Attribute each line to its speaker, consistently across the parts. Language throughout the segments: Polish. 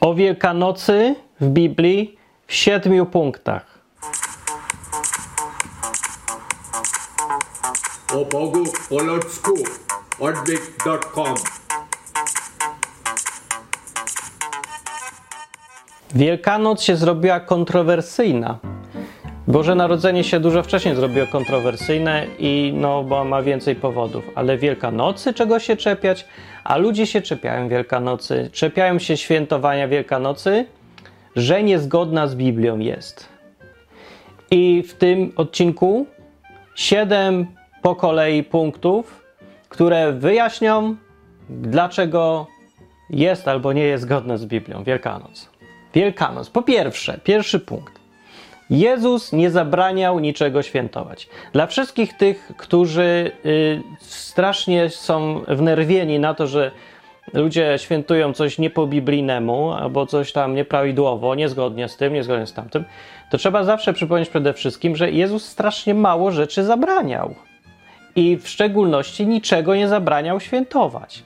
Speaker 1: O Wielkanocy w Biblii w siedmiu punktach.
Speaker 2: O Bogu po ludzku odwyk.com
Speaker 1: Wielkanoc się zrobiła kontrowersyjna. Boże Narodzenie się dużo wcześniej zrobiło kontrowersyjne i no, bo ma więcej powodów. Ale Wielkanocy czego się czepiać? A ludzie się czepiają Wielkanocy, czepiają się świętowania Wielkanocy, że niezgodna z Biblią jest. I w tym odcinku siedem po kolei punktów, które wyjaśnią, dlaczego jest albo nie jest zgodne z Biblią Wielkanoc. Wielkanoc. Po pierwsze, pierwszy punkt. Jezus nie zabraniał niczego świętować. Dla wszystkich tych, którzy y, strasznie są wnerwieni na to, że ludzie świętują coś nie po biblijnemu albo coś tam nieprawidłowo, niezgodnie z tym, niezgodnie z tamtym, to trzeba zawsze przypomnieć przede wszystkim, że Jezus strasznie mało rzeczy zabraniał. I w szczególności niczego nie zabraniał świętować.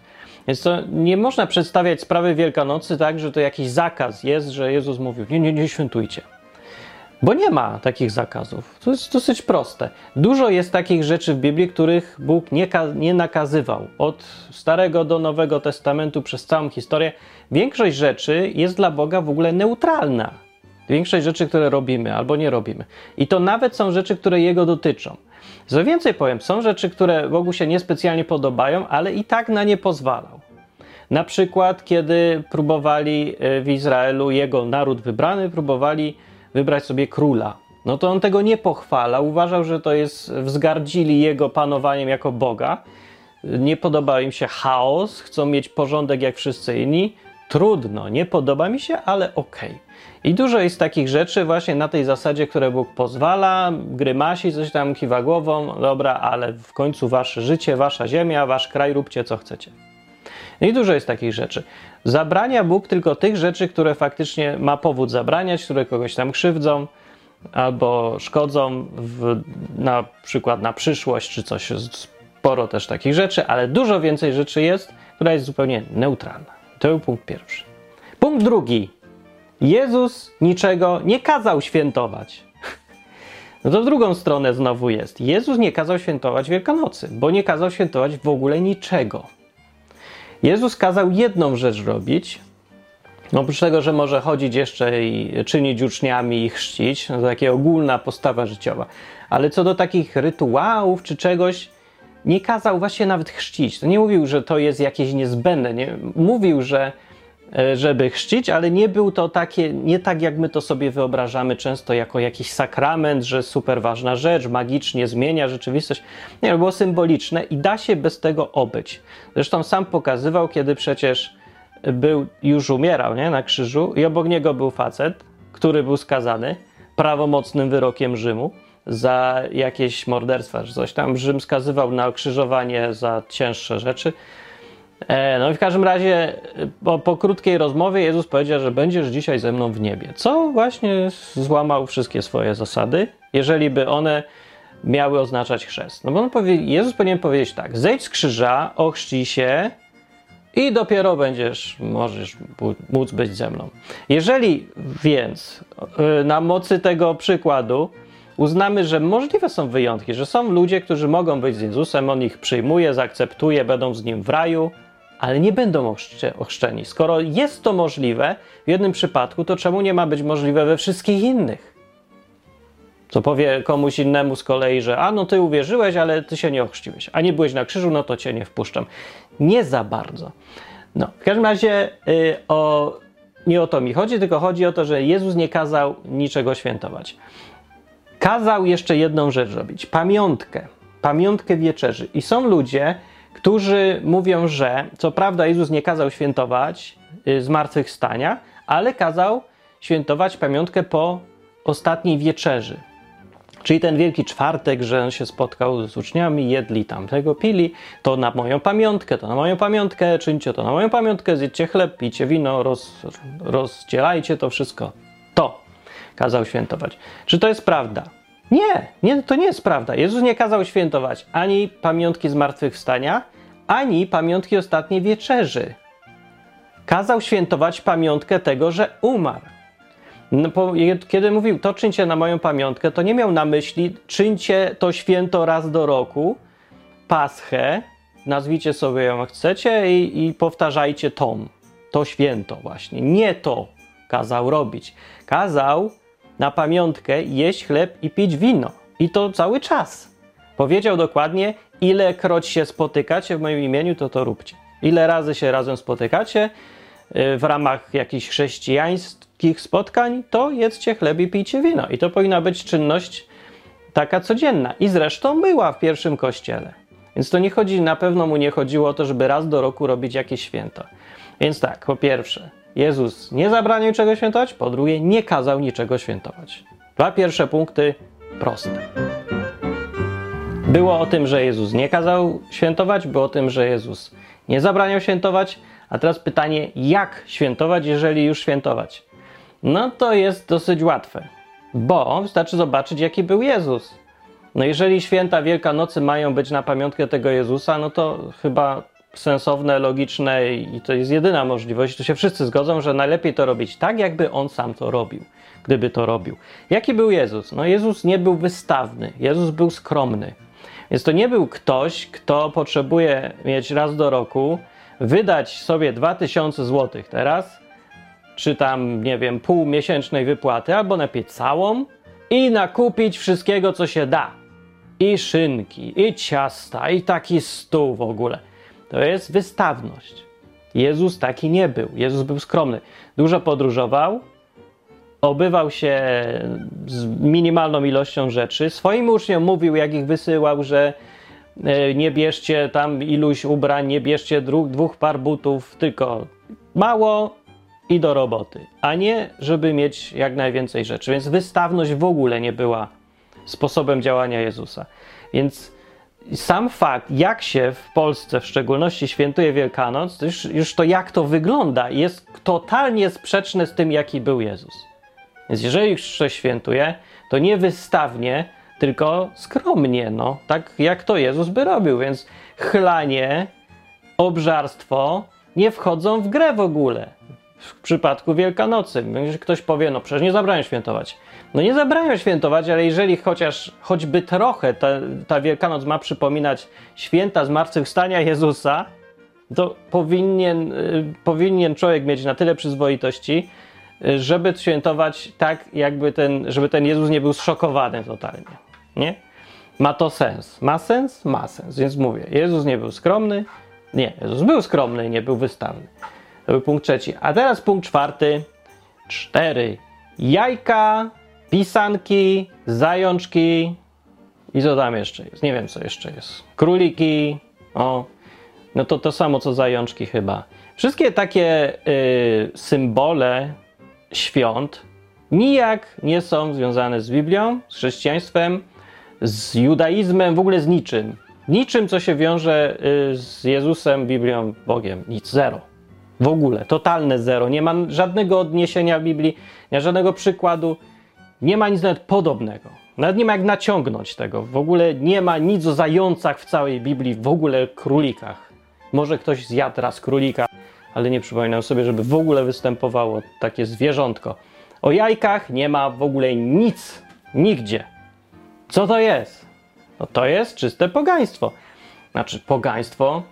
Speaker 1: Więc to nie można przedstawiać sprawy Wielkanocy tak, że to jakiś zakaz jest, że Jezus mówił: Nie, nie, nie świętujcie. Bo nie ma takich zakazów. To jest dosyć proste. Dużo jest takich rzeczy w Biblii, których Bóg nie, nie nakazywał. Od Starego do Nowego Testamentu przez całą historię. Większość rzeczy jest dla Boga w ogóle neutralna. Większość rzeczy, które robimy albo nie robimy. I to nawet są rzeczy, które Jego dotyczą. Co więcej powiem, są rzeczy, które Bogu się niespecjalnie podobają, ale i tak na nie pozwalał. Na przykład, kiedy próbowali e, w Izraelu, jego naród wybrany, próbowali wybrać sobie króla. No to on tego nie pochwala, uważał, że to jest, wzgardzili jego panowaniem jako Boga. Nie podobał im się chaos, chcą mieć porządek jak wszyscy inni. Trudno, nie podoba mi się, ale okej. Okay. I dużo jest takich rzeczy właśnie na tej zasadzie, które Bóg pozwala, grymasi, coś tam kiwa głową, dobra, ale w końcu wasze życie, wasza ziemia, wasz kraj, róbcie co chcecie. No i dużo jest takich rzeczy. Zabrania Bóg tylko tych rzeczy, które faktycznie ma powód zabraniać, które kogoś tam krzywdzą albo szkodzą, w, na przykład na przyszłość czy coś. Sporo też takich rzeczy, ale dużo więcej rzeczy jest, która jest zupełnie neutralna. To był punkt pierwszy. Punkt drugi. Jezus niczego nie kazał świętować. No to w drugą stronę znowu jest. Jezus nie kazał świętować Wielkanocy, bo nie kazał świętować w ogóle niczego. Jezus kazał jedną rzecz robić. Oprócz tego, że może chodzić jeszcze i czynić uczniami i chrzcić, to taka ogólna postawa życiowa. Ale co do takich rytuałów czy czegoś, nie kazał właśnie nawet chrzcić. To nie mówił, że to jest jakieś niezbędne. Nie, mówił, że żeby chrzcić, ale nie był to takie, nie tak jak my to sobie wyobrażamy często jako jakiś sakrament, że super ważna rzecz, magicznie zmienia rzeczywistość. Nie, było symboliczne i da się bez tego obyć. Zresztą sam pokazywał, kiedy przecież był, już umierał nie, na krzyżu i obok niego był facet, który był skazany prawomocnym wyrokiem Rzymu za jakieś morderstwa czy coś tam. Rzym skazywał na okrzyżowanie za cięższe rzeczy. E, no i w każdym razie e, po, po, krótkiej rozmowie Jezus powiedział, że będziesz dzisiaj ze mną w niebie. Co właśnie złamał wszystkie swoje zasady, jeżeli by one miały oznaczać chrzest. No bo on powie, Jezus powinien powiedzieć tak: zejdź z krzyża, ochrzcij się i dopiero będziesz, możesz móc być ze mną. Jeżeli więc e, na mocy tego przykładu uznamy, że możliwe są wyjątki, że są ludzie, którzy mogą być z Jezusem, on ich przyjmuje, zaakceptuje, będą z nim w raju, ale nie będą ochrzczeni. Skoro jest to możliwe w jednym przypadku, to czemu nie ma być możliwe we wszystkich innych? Co powie komuś innemu z kolei, że a no ty uwierzyłeś, ale ty się nie ochrzciłeś, a nie byłeś na krzyżu, no to cię nie wpuszczam. Nie za bardzo. No, w każdym razie yy, o, nie o to mi chodzi, tylko chodzi o to, że Jezus nie kazał niczego świętować. Kazał jeszcze jedną rzecz robić: pamiątkę. Pamiątkę wieczerzy. I są ludzie, którzy mówią, że co prawda Jezus nie kazał świętować y, zmartwychwstania, ale kazał świętować pamiątkę po ostatniej wieczerzy. Czyli ten wielki czwartek, że on się spotkał z uczniami, jedli tam tego, pili, to na moją pamiątkę, to na moją pamiątkę, czyńcie to na moją pamiątkę, zjedźcie chleb, pijcie wino, roz, rozdzielajcie to wszystko. To kazał świętować. Czy to jest prawda? Nie, nie, to nie jest prawda. Jezus nie kazał świętować ani pamiątki zmartwychwstania, ani pamiątki ostatniej wieczerzy. kazał świętować pamiątkę tego, że umarł. No, po, kiedy mówił, to czyńcie na moją pamiątkę, to nie miał na myśli, czyńcie to święto raz do roku, Paschę, nazwijcie sobie ją jak chcecie i, i powtarzajcie tom. To święto właśnie. Nie to kazał robić. Kazał na pamiątkę jeść chleb i pić wino. I to cały czas. Powiedział dokładnie, ilekroć się spotykacie w moim imieniu, to to róbcie. Ile razy się razem spotykacie y, w ramach jakichś chrześcijańskich spotkań, to jedzcie chleb i pijcie wino. I to powinna być czynność taka codzienna. I zresztą była w pierwszym kościele. Więc to nie chodzi, na pewno mu nie chodziło o to, żeby raz do roku robić jakieś święto. Więc tak, po pierwsze, Jezus nie zabraniał czego świętować, po drugie, nie kazał niczego świętować. Dwa pierwsze punkty proste. Było o tym, że Jezus nie kazał świętować, było o tym, że Jezus nie zabraniał świętować, a teraz pytanie, jak świętować, jeżeli już świętować? No to jest dosyć łatwe, bo wystarczy zobaczyć, jaki był Jezus. No jeżeli święta Wielkanocy mają być na pamiątkę tego Jezusa, no to chyba sensowne, logiczne i to jest jedyna możliwość, tu się wszyscy zgodzą, że najlepiej to robić tak, jakby on sam to robił, gdyby to robił. Jaki był Jezus? No Jezus nie był wystawny, Jezus był skromny. Więc to nie był ktoś, kto potrzebuje mieć raz do roku, wydać sobie 2000 zł teraz, czy tam, nie wiem, pół miesięcznej wypłaty, albo napić całą i nakupić wszystkiego, co się da. I szynki, i ciasta, i taki stół w ogóle. To jest wystawność. Jezus taki nie był. Jezus był skromny. Dużo podróżował, obywał się z minimalną ilością rzeczy. Swoim uczniom mówił, jak ich wysyłał, że e, nie bierzcie tam iluś ubrań, nie bierzcie dwóch par butów, tylko mało i do roboty, a nie żeby mieć jak najwięcej rzeczy. Więc wystawność w ogóle nie była sposobem działania Jezusa. Więc sam fakt, jak się w Polsce w szczególności świętuje Wielkanoc, to już, już to jak to wygląda, jest totalnie sprzeczne z tym, jaki był Jezus. Więc jeżeli już coś świętuje, to nie wystawnie, tylko skromnie, no, tak jak to Jezus by robił. Więc chlanie, obżarstwo nie wchodzą w grę w ogóle w przypadku Wielkanocy. Ktoś powie, no przecież nie zabrałem świętować. No nie zabraniam świętować, ale jeżeli chociaż choćby trochę ta, ta Wielkanoc ma przypominać święta zmartwychwstania Jezusa, to powinien, y, powinien człowiek mieć na tyle przyzwoitości, y, żeby świętować tak, jakby ten, żeby ten Jezus nie był zszokowany totalnie. Nie? Ma to sens. Ma sens? Ma sens. Więc mówię, Jezus nie był skromny. Nie, Jezus był skromny i nie był wystawny. To był punkt trzeci. A teraz punkt czwarty. Cztery. Jajka pisanki, zajączki i co tam jeszcze jest? Nie wiem, co jeszcze jest. Króliki, o, no to to samo co zajączki chyba. Wszystkie takie y, symbole świąt nijak nie są związane z Biblią, z chrześcijaństwem, z judaizmem, w ogóle z niczym. Niczym, co się wiąże y, z Jezusem, Biblią, Bogiem. Nic, zero. W ogóle, totalne zero. Nie ma żadnego odniesienia w Biblii, nie ma żadnego przykładu. Nie ma nic nawet podobnego. Nawet nie ma jak naciągnąć tego. W ogóle nie ma nic o zającach w całej Biblii, w ogóle królikach. Może ktoś zjadł raz królika, ale nie przypominam sobie, żeby w ogóle występowało takie zwierzątko. O jajkach nie ma w ogóle nic, nigdzie. Co to jest? No to jest czyste pogaństwo. Znaczy, pogaństwo.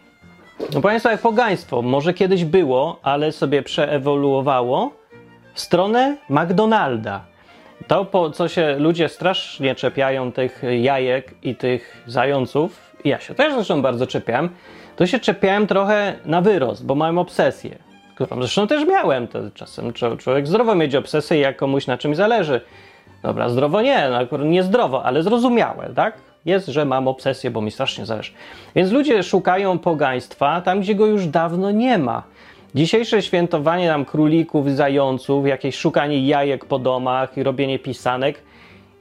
Speaker 1: No państwo, jak pogaństwo. Może kiedyś było, ale sobie przeewoluowało w stronę McDonalda. To, po co się ludzie strasznie czepiają tych jajek i tych zająców, ja się też zresztą bardzo czepiałem, to się czepiałem trochę na wyrost, bo mam obsesję, którą zresztą też miałem. To czasem człowiek zdrowo mieć obsesję, jak komuś na czymś zależy. Dobra, zdrowo nie, no akurat nie zdrowo, ale zrozumiałe, tak? Jest, że mam obsesję, bo mi strasznie zależy. Więc ludzie szukają pogaństwa tam, gdzie go już dawno nie ma. Dzisiejsze świętowanie nam królików, zająców, jakieś szukanie jajek po domach i robienie pisanek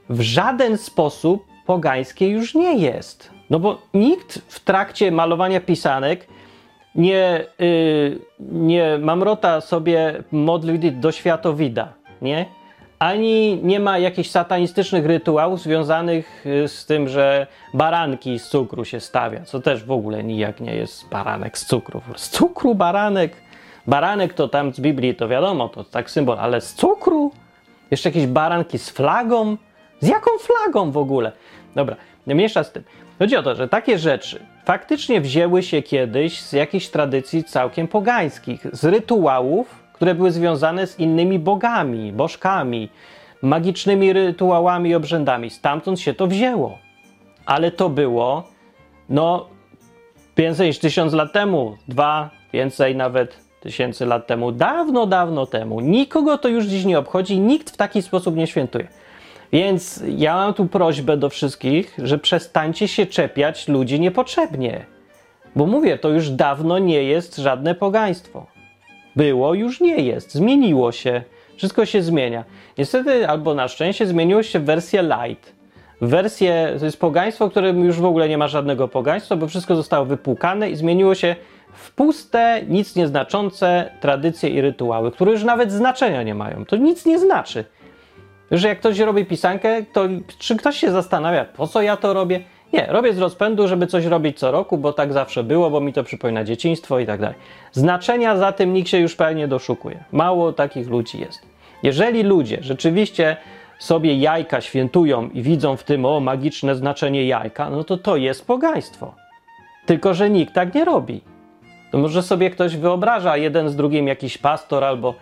Speaker 1: w żaden sposób pogańskie już nie jest. No bo nikt w trakcie malowania pisanek nie, yy, nie mamrota sobie modlitw do światowida, nie? Ani nie ma jakichś satanistycznych rytuałów związanych y, z tym, że baranki z cukru się stawia, co też w ogóle nijak nie jest baranek z cukru. Z cukru baranek Baranek to tam z Biblii, to wiadomo, to tak symbol, ale z cukru? Jeszcze jakieś baranki z flagą? Z jaką flagą w ogóle? Dobra, nie mniejsza z tym. Chodzi o to, że takie rzeczy faktycznie wzięły się kiedyś z jakichś tradycji całkiem pogańskich, z rytuałów, które były związane z innymi bogami, bożkami, magicznymi rytuałami i obrzędami. Stamtąd się to wzięło. Ale to było, no, więcej niż tysiąc lat temu, dwa, więcej nawet tysięcy lat temu, dawno, dawno temu. Nikogo to już dziś nie obchodzi, nikt w taki sposób nie świętuje. Więc ja mam tu prośbę do wszystkich, że przestańcie się czepiać ludzi niepotrzebnie. Bo mówię, to już dawno nie jest żadne pogaństwo. Było, już nie jest. Zmieniło się. Wszystko się zmienia. Niestety, albo na szczęście, zmieniło się wersję light. Wersję, to jest pogaństwo, w którym już w ogóle nie ma żadnego pogaństwa, bo wszystko zostało wypłukane i zmieniło się w puste, nic nieznaczące tradycje i rytuały, które już nawet znaczenia nie mają. To nic nie znaczy. Że jak ktoś robi pisankę, to czy ktoś się zastanawia, po co ja to robię? Nie, robię z rozpędu, żeby coś robić co roku, bo tak zawsze było, bo mi to przypomina dzieciństwo i tak dalej. Znaczenia za tym nikt się już pewnie doszukuje. Mało takich ludzi jest. Jeżeli ludzie rzeczywiście sobie jajka świętują i widzą w tym o magiczne znaczenie jajka, no to to jest pogaństwo. Tylko, że nikt tak nie robi. To może sobie ktoś wyobraża, jeden z drugim jakiś pastor albo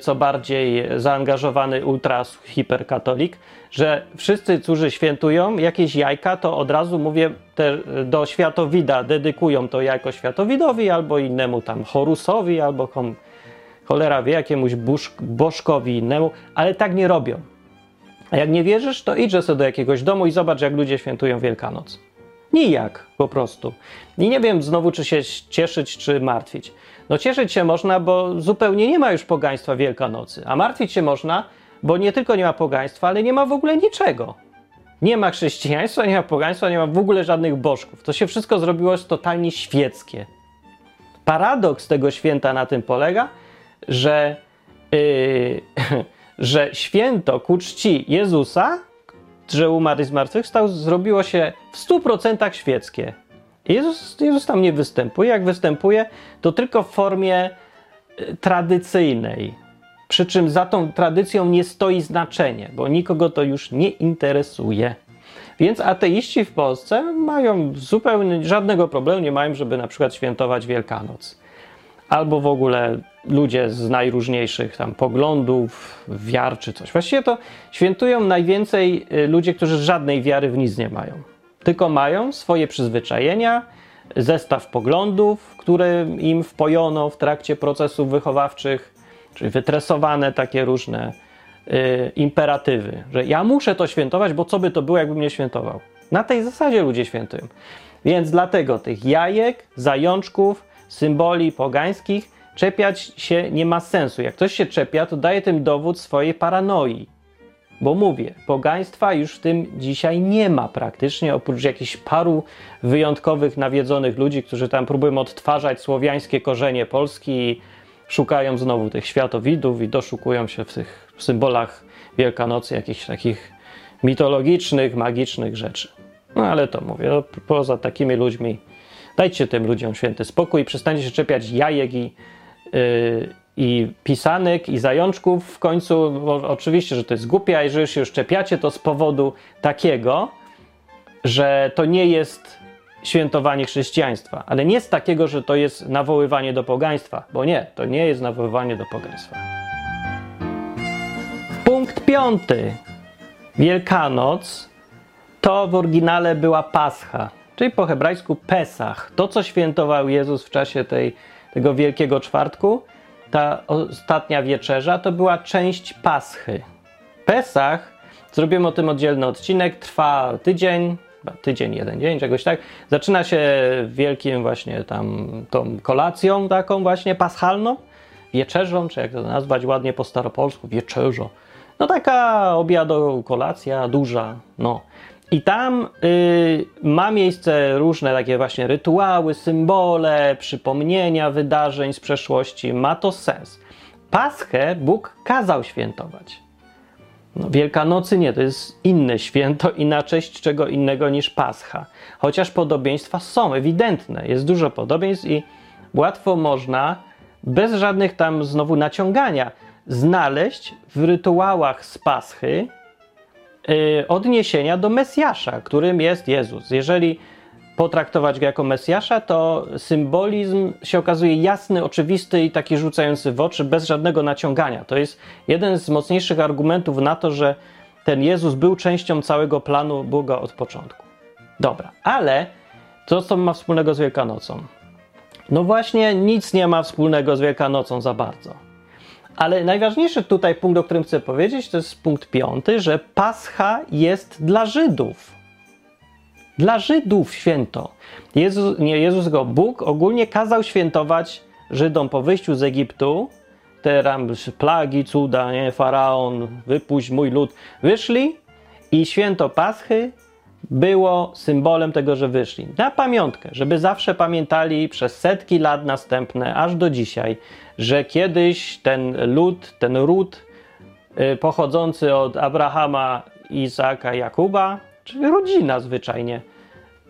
Speaker 1: co bardziej zaangażowany ultra hiperkatolik, że wszyscy, którzy świętują jakieś jajka, to od razu mówię te, do światowida, dedykują to jajko światowidowi albo innemu tam Horusowi albo kom, cholera wie, jakiemuś busz, bożkowi innemu, ale tak nie robią. A jak nie wierzysz, to idź sobie do jakiegoś domu i zobacz, jak ludzie świętują Wielkanoc. Nijak po prostu. I nie wiem znowu, czy się cieszyć, czy martwić. No cieszyć się można, bo zupełnie nie ma już pogaństwa Wielkanocy. A martwić się można, bo nie tylko nie ma pogaństwa, ale nie ma w ogóle niczego. Nie ma chrześcijaństwa, nie ma pogaństwa, nie ma w ogóle żadnych bożków. To się wszystko zrobiło totalnie świeckie. Paradoks tego święta na tym polega, że, yy, że święto ku czci Jezusa że umarł i zmartwychwstał, zrobiło się w 100% świeckie. Jezus, Jezus tam nie występuje. Jak występuje, to tylko w formie y, tradycyjnej. Przy czym za tą tradycją nie stoi znaczenie, bo nikogo to już nie interesuje. Więc ateiści w Polsce mają zupełnie żadnego problemu, nie mają, żeby na przykład świętować Wielkanoc. Albo w ogóle ludzie z najróżniejszych tam poglądów, wiar czy coś. Właściwie to świętują najwięcej y, ludzie, którzy żadnej wiary w nic nie mają. Tylko mają swoje przyzwyczajenia, zestaw poglądów, które im wpojono w trakcie procesów wychowawczych, czyli wytresowane takie różne y, imperatywy, że ja muszę to świętować, bo co by to było, jakbym nie świętował. Na tej zasadzie ludzie świętują. Więc dlatego tych jajek, zajączków, symboli pogańskich Czepiać się nie ma sensu. Jak ktoś się czepia, to daje tym dowód swojej paranoi. Bo mówię, pogaństwa już w tym dzisiaj nie ma praktycznie, oprócz jakichś paru wyjątkowych, nawiedzonych ludzi, którzy tam próbują odtwarzać słowiańskie korzenie Polski i szukają znowu tych światowidów i doszukują się w tych symbolach Wielkanocy jakichś takich mitologicznych, magicznych rzeczy. No ale to mówię, no, poza takimi ludźmi, dajcie tym ludziom święty spokój, przestańcie się czepiać jajek i i pisanek, i zajączków w końcu, oczywiście, że to jest głupie, a jeżeli się już czepiacie, to z powodu takiego, że to nie jest świętowanie chrześcijaństwa, ale nie z takiego, że to jest nawoływanie do pogaństwa, bo nie, to nie jest nawoływanie do pogaństwa. Punkt piąty. Wielkanoc to w oryginale była Pascha, czyli po hebrajsku Pesach. To, co świętował Jezus w czasie tej tego Wielkiego Czwartku, ta ostatnia wieczerza to była część Paschy. Pesach, zrobimy o tym oddzielny odcinek, trwa tydzień, tydzień, jeden dzień, czegoś tak. Zaczyna się wielkim właśnie tam tą kolacją taką właśnie paschalną, wieczerzą, czy jak to nazwać ładnie po staropolsku, wieczerzo. No taka obiado, kolacja duża, no. I tam y, ma miejsce różne takie właśnie rytuały, symbole, przypomnienia wydarzeń z przeszłości. Ma to sens. Paschę Bóg kazał świętować. No, Wielkanocy nie, to jest inne święto i na cześć czego innego niż Pascha. Chociaż podobieństwa są ewidentne, jest dużo podobieństw i łatwo można bez żadnych tam znowu naciągania, znaleźć w rytuałach z Paschy odniesienia do Mesjasza, którym jest Jezus. Jeżeli potraktować go jako Mesjasza, to symbolizm się okazuje jasny, oczywisty i taki rzucający w oczy, bez żadnego naciągania. To jest jeden z mocniejszych argumentów na to, że ten Jezus był częścią całego planu Boga od początku. Dobra, ale co to ma wspólnego z Wielkanocą? No właśnie, nic nie ma wspólnego z Wielkanocą za bardzo. Ale najważniejszy tutaj punkt, o którym chcę powiedzieć, to jest punkt piąty, że Pascha jest dla Żydów. Dla Żydów święto. Jezus, nie Jezus, go Bóg ogólnie kazał świętować Żydom po wyjściu z Egiptu. Te plagi, cuda, nie? faraon, wypuść mój lud. Wyszli i święto Paschy było symbolem tego, że wyszli. Na pamiątkę, żeby zawsze pamiętali przez setki lat następne, aż do dzisiaj, że kiedyś ten lud, ten ród y, pochodzący od Abrahama, Izaaka, Jakuba, czyli rodzina zwyczajnie,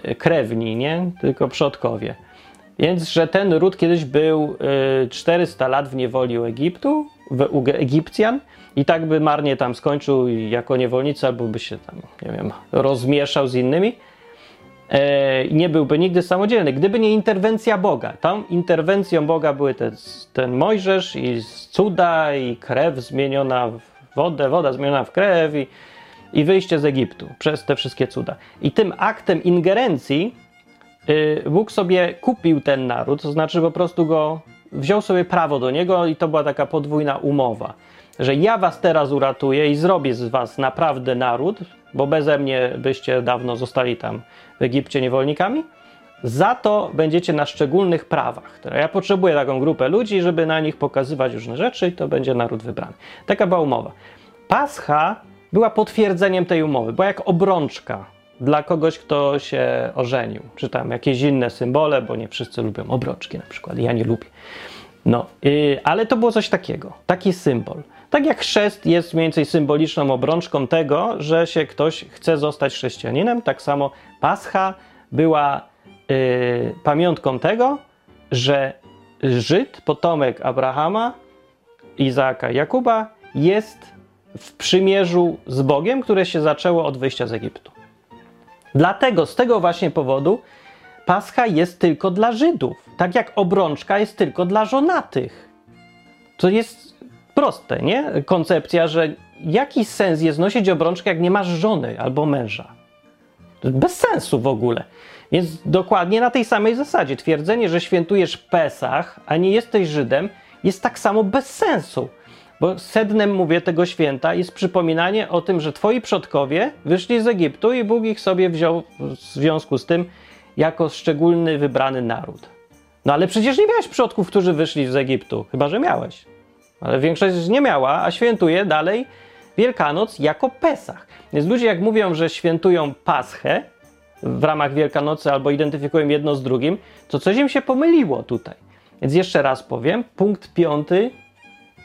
Speaker 1: y, krewni, nie? Tylko przodkowie. Więc, że ten ród kiedyś był 400 y, lat w niewoli u Egiptu, u Egipcjan, i tak by marnie tam skończył jako niewolnica, albo by się tam, nie wiem, rozmieszał z innymi. E, nie byłby nigdy samodzielny, gdyby nie interwencja Boga. Tam interwencją Boga były te, ten Mojżesz i cuda, i krew zmieniona w wodę, woda zmieniona w krew i, i wyjście z Egiptu przez te wszystkie cuda. I tym aktem ingerencji y, Bóg sobie kupił ten naród, to znaczy po prostu go wziął sobie prawo do niego i to była taka podwójna umowa że ja was teraz uratuję i zrobię z was naprawdę naród, bo beze mnie byście dawno zostali tam w Egipcie niewolnikami. Za to będziecie na szczególnych prawach. Ja potrzebuję taką grupę ludzi, żeby na nich pokazywać różne rzeczy, i to będzie naród wybrany. Taka była umowa. Pascha była potwierdzeniem tej umowy, była jak obrączka dla kogoś, kto się ożenił, czy tam jakieś inne symbole, bo nie wszyscy lubią obrączki na przykład. Ja nie lubię. No, yy, ale to było coś takiego, taki symbol. Tak jak chrzest jest mniej więcej symboliczną obrączką tego, że się ktoś chce zostać chrześcijaninem, tak samo Pascha była yy, pamiątką tego, że Żyd, potomek Abrahama, Izaaka, Jakuba jest w przymierzu z Bogiem, które się zaczęło od wyjścia z Egiptu. Dlatego, z tego właśnie powodu, Pascha jest tylko dla Żydów, tak jak obrączka jest tylko dla żonatych. To jest proste, nie? Koncepcja, że jaki sens jest nosić obrączkę, jak nie masz żony albo męża? Bez sensu w ogóle. Więc dokładnie na tej samej zasadzie twierdzenie, że świętujesz Pesach, a nie jesteś Żydem, jest tak samo bez sensu. Bo sednem, mówię, tego święta jest przypominanie o tym, że twoi przodkowie wyszli z Egiptu i Bóg ich sobie wziął w związku z tym jako szczególny, wybrany naród. No ale przecież nie miałeś przodków, którzy wyszli z Egiptu, chyba że miałeś ale większość nie miała, a świętuje dalej Wielkanoc jako Pesach. Więc ludzie jak mówią, że świętują Paschę w ramach Wielkanocy albo identyfikują jedno z drugim, to coś im się pomyliło tutaj. Więc jeszcze raz powiem, punkt piąty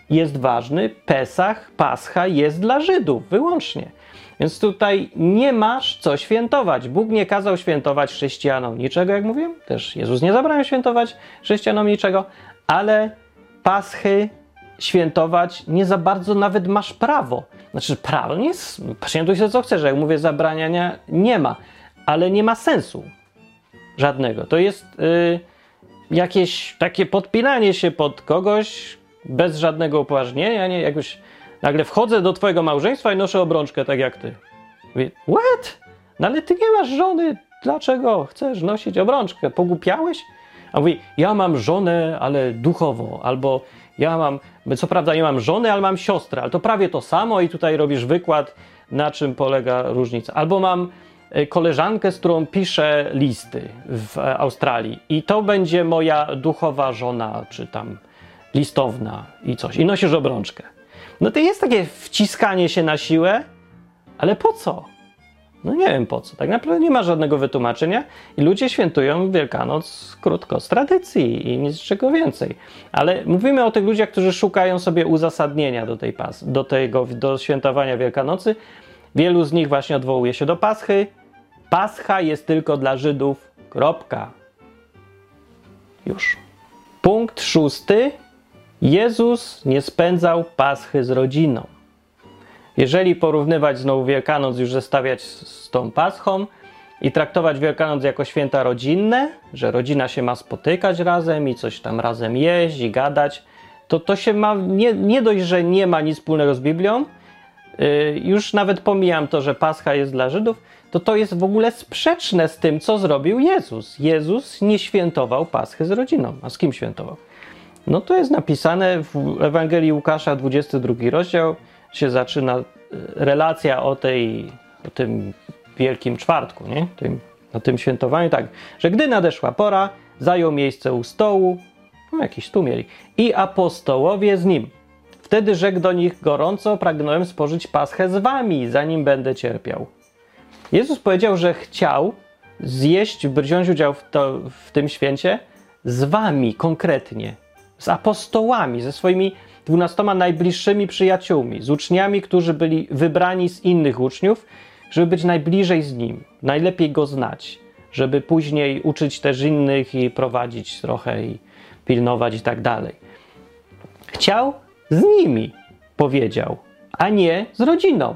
Speaker 1: jest ważny. Pesach, Pascha jest dla Żydów wyłącznie. Więc tutaj nie masz co świętować. Bóg nie kazał świętować chrześcijanom niczego, jak mówiłem. Też Jezus nie zabrał świętować chrześcijanom niczego, ale Paschy świętować nie za bardzo nawet masz prawo. Znaczy, prawo nie jest, świętuj się co chcesz, jak mówię, zabraniania nie ma, ale nie ma sensu żadnego. To jest y, jakieś takie podpinanie się pod kogoś bez żadnego upoważnienia, nie? Jakoś nagle wchodzę do twojego małżeństwa i noszę obrączkę tak jak ty. Mówię, what? No ale ty nie masz żony, dlaczego chcesz nosić obrączkę? Pogłupiałeś? A mówi, ja mam żonę, ale duchowo, albo ja mam, co prawda nie mam żony, ale mam siostrę, ale to prawie to samo i tutaj robisz wykład, na czym polega różnica. Albo mam e, koleżankę, z którą piszę listy w Australii i to będzie moja duchowa żona, czy tam listowna i coś. I nosisz obrączkę. No to jest takie wciskanie się na siłę, ale po co? No nie wiem po co. Tak naprawdę nie ma żadnego wytłumaczenia i ludzie świętują Wielkanoc krótko z tradycji i nic czego więcej. Ale mówimy o tych ludziach, którzy szukają sobie uzasadnienia do tej pas, do tego, do świętowania Wielkanocy. Wielu z nich właśnie odwołuje się do Paschy. Pascha jest tylko dla Żydów. Kropka. Już. Punkt szósty Jezus nie spędzał paschy z rodziną. Jeżeli porównywać znowu Wielkanoc, już zestawiać z tą paschą i traktować Wielkanoc jako święta rodzinne, że rodzina się ma spotykać razem i coś tam razem jeść i gadać, to to się ma, nie, nie dość, że nie ma nic wspólnego z Biblią, yy, już nawet pomijam to, że Pascha jest dla Żydów, to to jest w ogóle sprzeczne z tym, co zrobił Jezus. Jezus nie świętował Paschy z rodziną. A z kim świętował? No to jest napisane w Ewangelii Łukasza, 22 rozdział, się zaczyna y, relacja o, tej, o tym Wielkim Czwartku, nie? Tym, o tym świętowaniu, tak, że gdy nadeszła pora, zajął miejsce u stołu, no jakiś tu mieli, i apostołowie z nim. Wtedy rzekł do nich gorąco, pragnąłem spożyć paschę z wami, zanim będę cierpiał. Jezus powiedział, że chciał zjeść, wziąć udział w, to, w tym święcie z wami konkretnie, z apostołami, ze swoimi dwunastoma najbliższymi przyjaciółmi, z uczniami, którzy byli wybrani z innych uczniów, żeby być najbliżej z nim, najlepiej go znać, żeby później uczyć też innych i prowadzić trochę i pilnować i tak dalej. Chciał z nimi, powiedział, a nie z rodziną.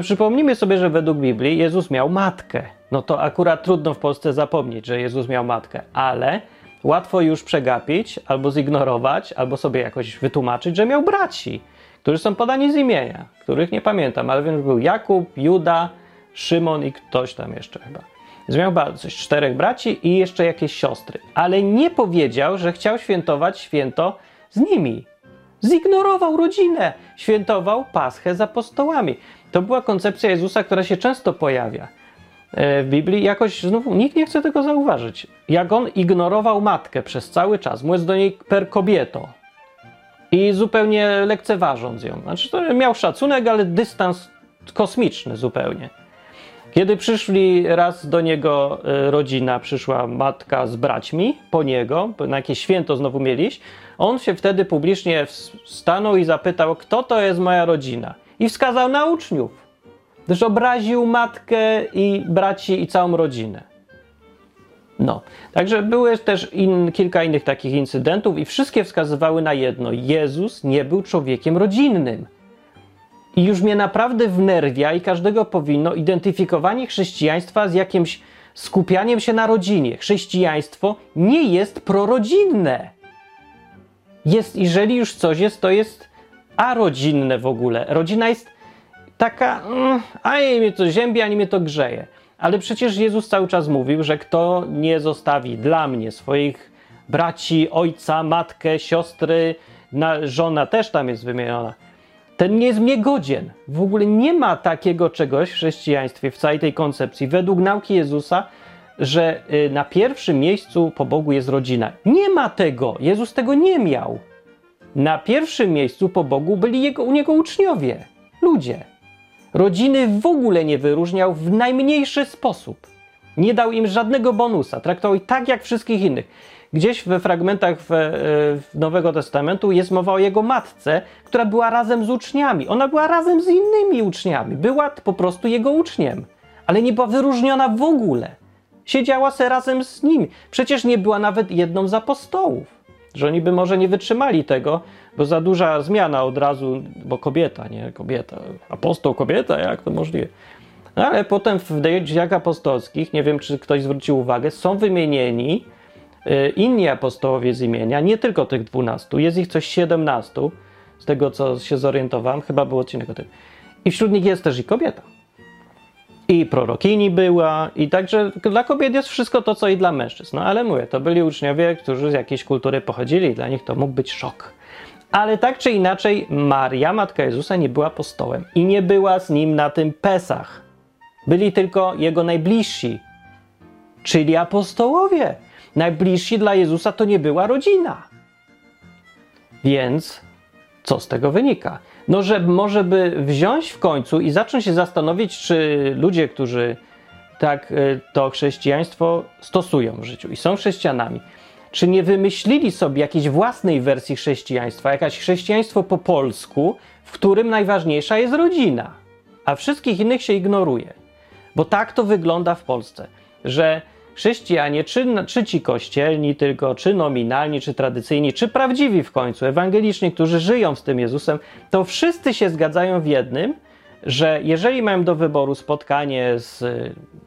Speaker 1: Przypomnijmy sobie, że według Biblii Jezus miał matkę. No to akurat trudno w Polsce zapomnieć, że Jezus miał matkę, ale łatwo już przegapić, albo zignorować, albo sobie jakoś wytłumaczyć, że miał braci, którzy są podani z imienia, których nie pamiętam, ale wiem, był Jakub, Juda, Szymon i ktoś tam jeszcze chyba. Więc miał coś, czterech braci i jeszcze jakieś siostry, ale nie powiedział, że chciał świętować święto z nimi. Zignorował rodzinę, świętował Paschę z apostołami. To była koncepcja Jezusa, która się często pojawia w Biblii. Jakoś znów nikt nie chce tego zauważyć. Jak on ignorował matkę przez cały czas, mówiąc do niej per kobieto i zupełnie lekceważąc ją. Znaczy, to miał szacunek, ale dystans kosmiczny zupełnie. Kiedy przyszli raz do niego e, rodzina, przyszła matka z braćmi po niego, na jakieś święto znowu mieliś, on się wtedy publicznie stanął i zapytał, kto to jest moja rodzina i wskazał na uczniów, gdyż obraził matkę i braci i całą rodzinę. No, także były też in, kilka innych takich incydentów i wszystkie wskazywały na jedno: Jezus nie był człowiekiem rodzinnym. I już mnie naprawdę wnerwia i każdego powinno identyfikowanie chrześcijaństwa z jakimś skupianiem się na rodzinie. Chrześcijaństwo nie jest prorodzinne. Jest, jeżeli już coś jest, to jest a rodzinne w ogóle. Rodzina jest taka, mm, ani mnie to ziębi, ani mnie to grzeje. Ale przecież Jezus cały czas mówił, że kto nie zostawi dla mnie swoich braci, ojca, matkę, siostry, na, żona też tam jest wymieniona, ten nie jest mnie godzien. W ogóle nie ma takiego czegoś w chrześcijaństwie, w całej tej koncepcji, według nauki Jezusa, że y, na pierwszym miejscu po Bogu jest rodzina. Nie ma tego. Jezus tego nie miał. Na pierwszym miejscu po Bogu byli jego, u niego uczniowie, ludzie. Rodziny w ogóle nie wyróżniał w najmniejszy sposób. Nie dał im żadnego bonusa, traktował ich tak jak wszystkich innych. Gdzieś we fragmentach w, e, w Nowego Testamentu jest mowa o jego matce, która była razem z uczniami. Ona była razem z innymi uczniami. Była po prostu jego uczniem, ale nie była wyróżniona w ogóle. Siedziała se razem z nim. Przecież nie była nawet jedną z apostołów że oni by może nie wytrzymali tego, bo za duża zmiana od razu, bo kobieta, nie? Kobieta, apostoł kobieta, jak to możliwe? No, ale potem w dziejach apostolskich, nie wiem czy ktoś zwrócił uwagę, są wymienieni y, inni apostołowie z imienia, nie tylko tych dwunastu, jest ich coś siedemnastu, z tego co się zorientowałem, chyba był odcinek o tym. I wśród nich jest też i kobieta i prorokini była, i także dla kobiet jest wszystko to, co i dla mężczyzn. No ale mówię, to byli uczniowie, którzy z jakiejś kultury pochodzili, dla nich to mógł być szok. Ale tak czy inaczej, Maria, matka Jezusa, nie była apostołem i nie była z nim na tym Pesach. Byli tylko jego najbliżsi, czyli apostołowie. Najbliżsi dla Jezusa to nie była rodzina. Więc co z tego wynika? No, że może by wziąć w końcu i zacząć się zastanowić, czy ludzie, którzy tak y, to chrześcijaństwo stosują w życiu i są chrześcijanami, czy nie wymyślili sobie jakiejś własnej wersji chrześcijaństwa, jakaś chrześcijaństwo po polsku, w którym najważniejsza jest rodzina, a wszystkich innych się ignoruje. Bo tak to wygląda w Polsce, że chrześcijanie, czy, czy ci kościelni tylko, czy nominalni, czy tradycyjni, czy prawdziwi w końcu, ewangeliczni, którzy żyją z tym Jezusem, to wszyscy się zgadzają w jednym, że jeżeli mają do wyboru spotkanie z,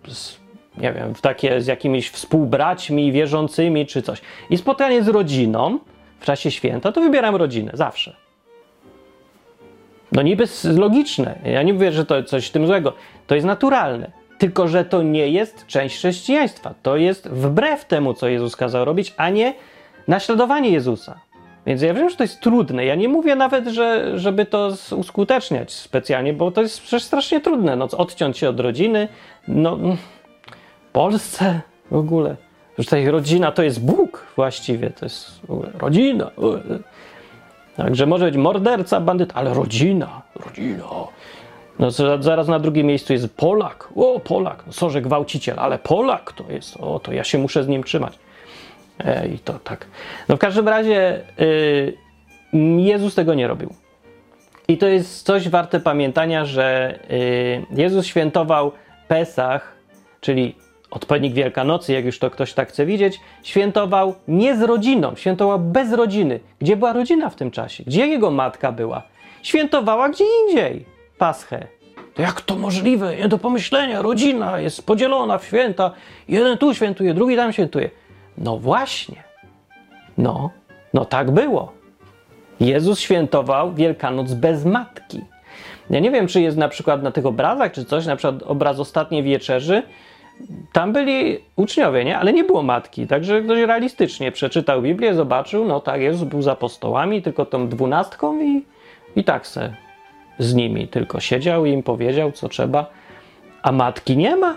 Speaker 1: z nie wiem, w takie z jakimiś współbraćmi wierzącymi czy coś i spotkanie z rodziną w czasie święta, to wybieram rodzinę zawsze. No niby logiczne. Ja nie mówię, że to coś w tym złego. To jest naturalne. Tylko, że to nie jest część chrześcijaństwa. To jest wbrew temu, co Jezus kazał robić, a nie naśladowanie Jezusa. Więc ja wiem, że to jest trudne. Ja nie mówię nawet, że, żeby to uskuteczniać specjalnie, bo to jest przecież strasznie trudne. No, odciąć się od rodziny. No, w Polsce w ogóle. Że tutaj rodzina to jest Bóg właściwie. To jest rodzina. Także może być morderca, bandyt, ale rodzina, rodzina. No zaraz na drugim miejscu jest Polak. O, Polak. No, sorze, gwałciciel, ale Polak to jest. O, to ja się muszę z nim trzymać. E, I to tak. No w każdym razie y, Jezus tego nie robił. I to jest coś warte pamiętania, że y, Jezus świętował Pesach, czyli odpowiednik Wielkanocy, jak już to ktoś tak chce widzieć, świętował nie z rodziną, świętował bez rodziny. Gdzie była rodzina w tym czasie? Gdzie jego matka była? Świętowała gdzie indziej Paschę. To jak to możliwe? Nie do pomyślenia. Rodzina jest podzielona w święta. Jeden tu świętuje, drugi tam świętuje. No właśnie. No, no tak było. Jezus świętował Wielkanoc bez matki. Ja nie wiem, czy jest na przykład na tych obrazach, czy coś, na przykład obraz Ostatniej Wieczerzy, tam byli uczniowie, nie? Ale nie było matki, także ktoś realistycznie przeczytał Biblię, zobaczył, no tak, Jezus był za apostołami, tylko tą dwunastką i, i tak se z nimi tylko siedział i im powiedział, co trzeba. A matki nie ma.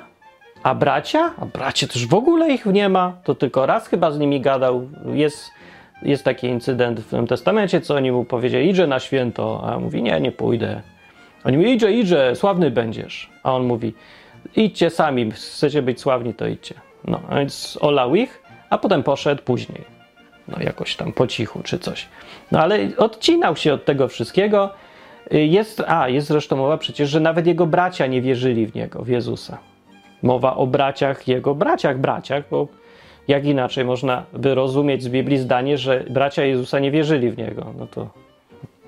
Speaker 1: A bracia? A bracie też w ogóle ich nie ma. To tylko raz chyba z nimi gadał. Jest, jest taki incydent w tym testamencie, co oni mu powiedzieli, idzie na święto. A on mówi, nie, nie pójdę. Oni mówi, idzie, idzie, sławny będziesz. A on mówi, idźcie sami, chcecie być sławni, to idźcie. No, a więc olał ich, a potem poszedł później. No, jakoś tam po cichu czy coś. No, ale odcinał się od tego wszystkiego. Jest, a, jest zresztą mowa przecież, że nawet jego bracia nie wierzyli w niego, w Jezusa. Mowa o braciach, jego braciach, braciach, bo jak inaczej można by rozumieć z Biblii zdanie, że bracia Jezusa nie wierzyli w niego. No to,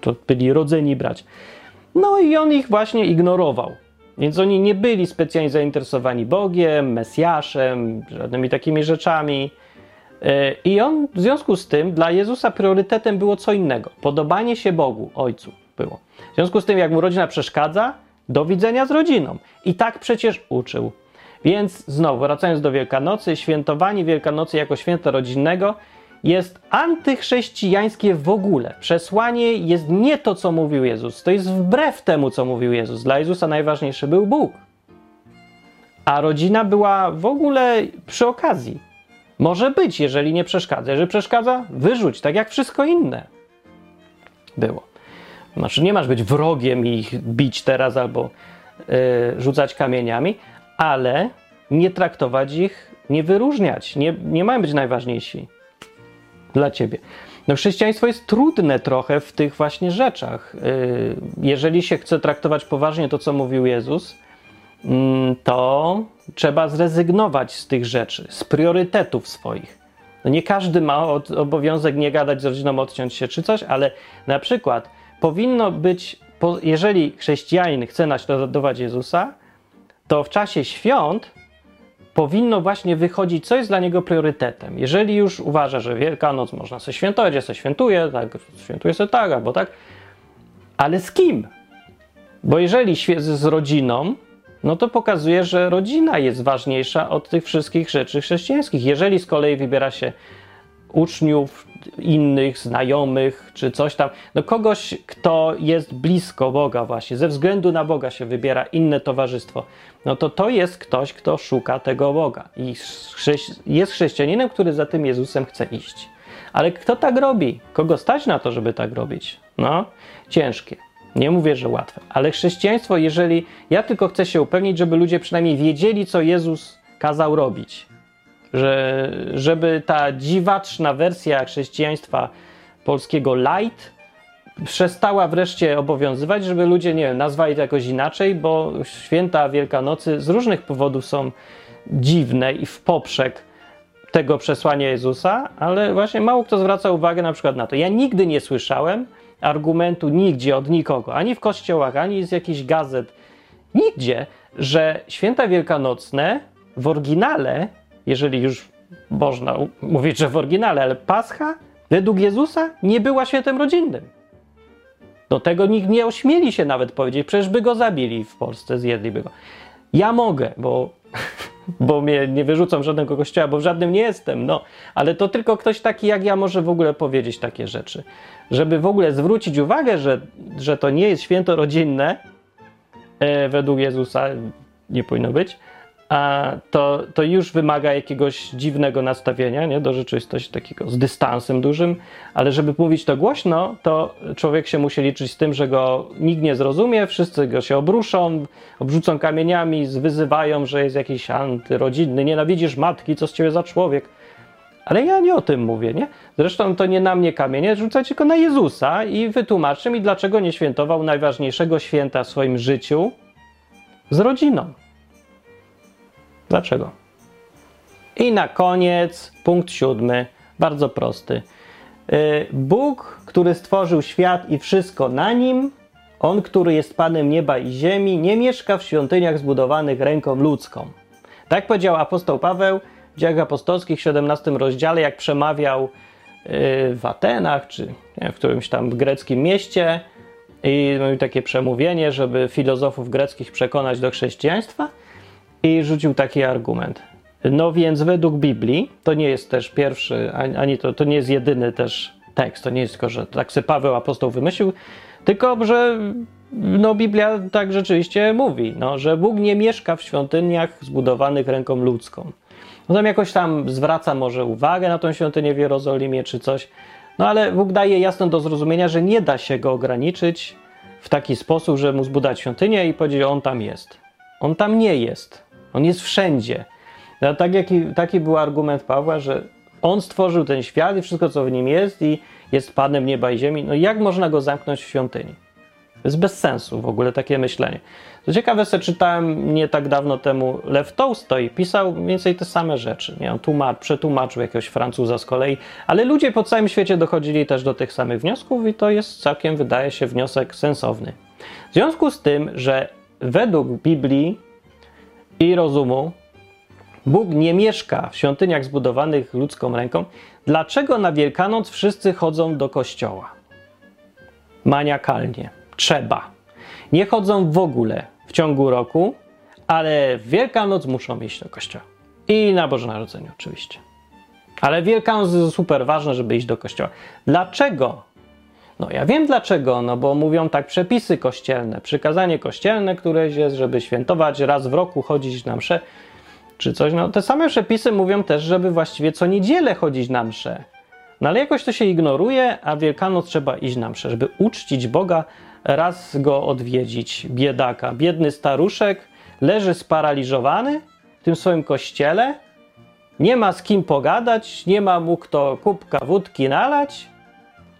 Speaker 1: to byli rodzeni bracia. No i on ich właśnie ignorował. Więc oni nie byli specjalnie zainteresowani Bogiem, Mesjaszem, żadnymi takimi rzeczami. E, I on w związku z tym dla Jezusa priorytetem było co innego. Podobanie się Bogu, Ojcu było. W związku z tym, jak mu rodzina przeszkadza, do widzenia z rodziną. I tak przecież uczył. Więc znowu, wracając do Wielkanocy, świętowanie Wielkanocy jako święta rodzinnego jest antychrześcijańskie w ogóle. Przesłanie jest nie to, co mówił Jezus. To jest wbrew temu, co mówił Jezus. Dla Jezusa najważniejszy był Bóg. A rodzina była w ogóle przy okazji. Może być, jeżeli nie przeszkadza. Jeżeli przeszkadza, wyrzuć, tak jak wszystko inne było. Znaczy, nie masz być wrogiem i ich bić teraz albo yy, rzucać kamieniami, ale nie traktować ich, nie wyróżniać. Nie, nie mają być najważniejsi dla ciebie. No, chrześcijaństwo jest trudne trochę w tych właśnie rzeczach. Y, jeżeli się chce traktować poważnie to, co mówił Jezus, mm, to trzeba zrezygnować z tych rzeczy, z priorytetów swoich. No nie każdy ma obowiązek nie gadać z rodziną, odciąć się czy coś, ale na przykład powinno być, jeżeli chrześcijanin chce naśladować Jezusa, to w czasie świąt powinno właśnie wychodzić, co jest dla niego priorytetem. Jeżeli już uważa, że Wielkanoc można sobie świętować, ja sobie świętuję, tak, świętuję sobie tak albo tak, ale z kim? Bo jeżeli z rodziną, no to pokazuje, że rodzina jest ważniejsza od tych wszystkich rzeczy chrześcijańskich. Jeżeli z kolei wybiera się uczniów, innych, znajomych, czy coś tam, no kogoś, kto jest blisko Boga właśnie, ze względu na Boga się wybiera inne towarzystwo, no to to jest ktoś, kto szuka tego Boga i jest chrześcijaninem, który za tym Jezusem chce iść. Ale kto tak robi? Kogo stać na to, żeby tak robić? No, ciężkie. Nie mówię, że łatwe, ale chrześcijaństwo, jeżeli ja tylko chcę się upewnić, żeby ludzie przynajmniej wiedzieli, co Jezus kazał robić, że, żeby ta dziwaczna wersja chrześcijaństwa polskiego light przestała wreszcie obowiązywać, żeby ludzie, nie wiem, nazwali to jakoś inaczej, bo święta Wielkanocy z różnych powodów są dziwne i w poprzek tego przesłania Jezusa, ale właśnie mało kto zwraca uwagę na przykład na to. Ja nigdy nie słyszałem argumentu nigdzie od nikogo, ani w kościołach, ani z jakichś gazet, nigdzie, że święta wielkanocne w oryginale, jeżeli już można mówić, że w oryginale, ale Pascha według Jezusa nie była świętem rodzinnym. Do tego nikt nie ośmieli się nawet powiedzieć, przecież by go zabili w Polsce, zjedliby go. Ja mogę, bo, bo mnie nie wyrzucą żadnego kościoła, bo w żadnym nie jestem, no. Ale to tylko ktoś taki jak ja może w ogóle powiedzieć takie rzeczy. Żeby w ogóle zwrócić uwagę, że, że to nie jest święto rodzinne, e, według Jezusa nie powinno być, to, to już wymaga jakiegoś dziwnego nastawienia nie? do rzeczywistości, takiego z dystansem dużym, ale żeby mówić to głośno, to człowiek się musi liczyć z tym, że go nikt nie zrozumie, wszyscy go się obruszą, obrzucą kamieniami, wyzywają, że jest jakiś antyrodzinny, nienawidzisz matki, co z ciebie za człowiek. Ale ja nie o tym mówię, nie? Zresztą to nie na mnie kamienie, rzucać tylko na Jezusa i wytłumaczy mi, dlaczego nie świętował najważniejszego święta w swoim życiu z rodziną. Dlaczego? I na koniec punkt siódmy, bardzo prosty. Y, Bóg, który stworzył świat i wszystko na nim, on, który jest Panem nieba i ziemi, nie mieszka w świątyniach zbudowanych ręką ludzką. Tak powiedział apostoł Paweł w dziejach apostolskich w 17 rozdziale, jak przemawiał y, w Atenach, czy w którymś tam greckim mieście i miał takie przemówienie, żeby filozofów greckich przekonać do chrześcijaństwa i rzucił taki argument. No więc według Biblii, to nie jest też pierwszy, ani to, to nie jest jedyny też tekst, to nie jest tylko, że tak sobie Paweł apostoł wymyślił, tylko, że no Biblia tak rzeczywiście mówi, no, że Bóg nie mieszka w świątyniach zbudowanych ręką ludzką. No tam jakoś tam zwraca może uwagę na tą świątynię w Jerozolimie czy coś, no ale Bóg daje jasno do zrozumienia, że nie da się go ograniczyć w taki sposób, że mu zbudować świątynię i powiedzieć, on tam jest. On tam nie jest. On jest wszędzie. No, tak jaki, taki był argument Pawła, że on stworzył ten świat i wszystko, co w nim jest, i jest Panem nieba i ziemi. No jak można go zamknąć w świątyni? To jest bez sensu w ogóle takie myślenie. Co ciekawe, sobie czytałem nie tak dawno temu Lew Tolstoi, pisał mniej więcej te same rzeczy. Nie? On tłumacz, przetłumaczył jakiegoś Francuza z kolei, ale ludzie po całym świecie dochodzili też do tych samych wniosków i to jest całkiem, wydaje się, wniosek sensowny. W związku z tym, że według Biblii i rozumu, Bóg nie mieszka w świątyniach zbudowanych ludzką ręką, dlaczego na Wielkanoc wszyscy chodzą do kościoła? Maniakalnie. Trzeba. Nie chodzą w ogóle w ciągu roku, ale w Wielkanoc muszą iść do kościoła. I na Boże Narodzenie oczywiście. Ale Wielkanoc jest super ważne, żeby iść do kościoła. Dlaczego? No ja wiem dlaczego, no bo mówią tak przepisy kościelne, przykazanie kościelne, które jest, żeby świętować raz w roku, chodzić na msze, czy coś. No te same przepisy mówią też, żeby właściwie co niedzielę chodzić na msze. No ale jakoś to się ignoruje, a Wielkanoc trzeba iść na msze, żeby uczcić Boga, raz go odwiedzić, biedaka. Biedny staruszek leży sparaliżowany w tym swoim kościele, nie ma z kim pogadać, nie ma mu kto kubka wódki nalać,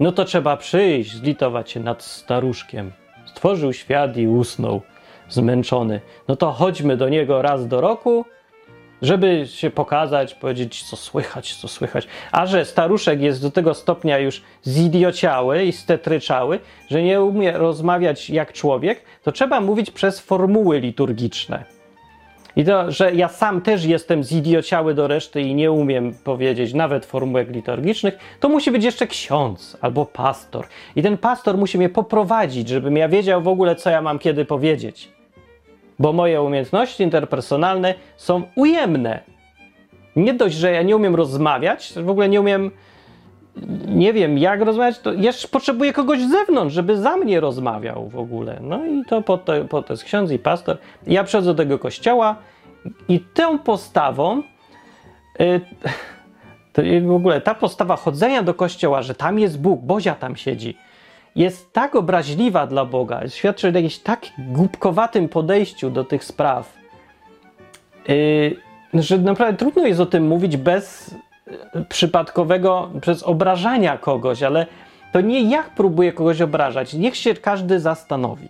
Speaker 1: no to trzeba przyjść, zlitować się nad staruszkiem. Stworzył świat i usnął, zmęczony. No to chodźmy do niego raz do roku, żeby się pokazać, powiedzieć, co słychać, co słychać. A że staruszek jest do tego stopnia już zidiociały i stetryczały, że nie umie rozmawiać jak człowiek, to trzeba mówić przez formuły liturgiczne. I to, że ja sam też jestem zidiociały do reszty i nie umiem powiedzieć nawet formułek liturgicznych, to musi być jeszcze ksiądz albo pastor. I ten pastor musi mnie poprowadzić, żebym ja wiedział w ogóle, co ja mam kiedy powiedzieć. Bo moje umiejętności interpersonalne są ujemne. Nie dość, że ja nie umiem rozmawiać, w ogóle nie umiem, nie wiem jak rozmawiać, to jeszcze potrzebuję kogoś z zewnątrz, żeby za mnie rozmawiał w ogóle. No i to po to, po to jest ksiądz i pastor. Ja przychodzę do tego kościoła i tą postawą, yy, w ogóle ta postawa chodzenia do kościoła, że tam jest Bóg, Bozia tam siedzi, jest tak obraźliwa dla Boga, świadczy o jakimś tak głupkowatym podejściu do tych spraw, yy, że naprawdę trudno jest o tym mówić bez przypadkowego, przez obrażania kogoś, ale to nie jak próbuję kogoś obrażać. Niech się każdy zastanowi.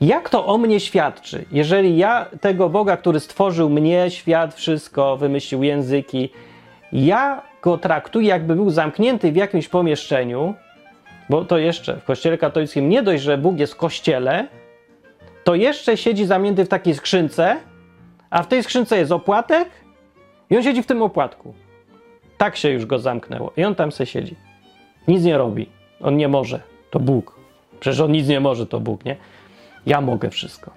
Speaker 1: Jak to o mnie świadczy? Jeżeli ja tego Boga, który stworzył mnie, świat, wszystko, wymyślił języki, ja go traktuję, jakby był zamknięty w jakimś pomieszczeniu, bo to jeszcze w kościele katolickim nie dość, że Bóg jest w kościele, to jeszcze siedzi zamknięty w takiej skrzynce, a w tej skrzynce jest opłatek i on siedzi w tym opłatku. Tak się już go zamknęło. I on tam se siedzi. Nic nie robi. On nie może. To Bóg. Przecież on nic nie może, to Bóg, nie? Ja mogę wszystko.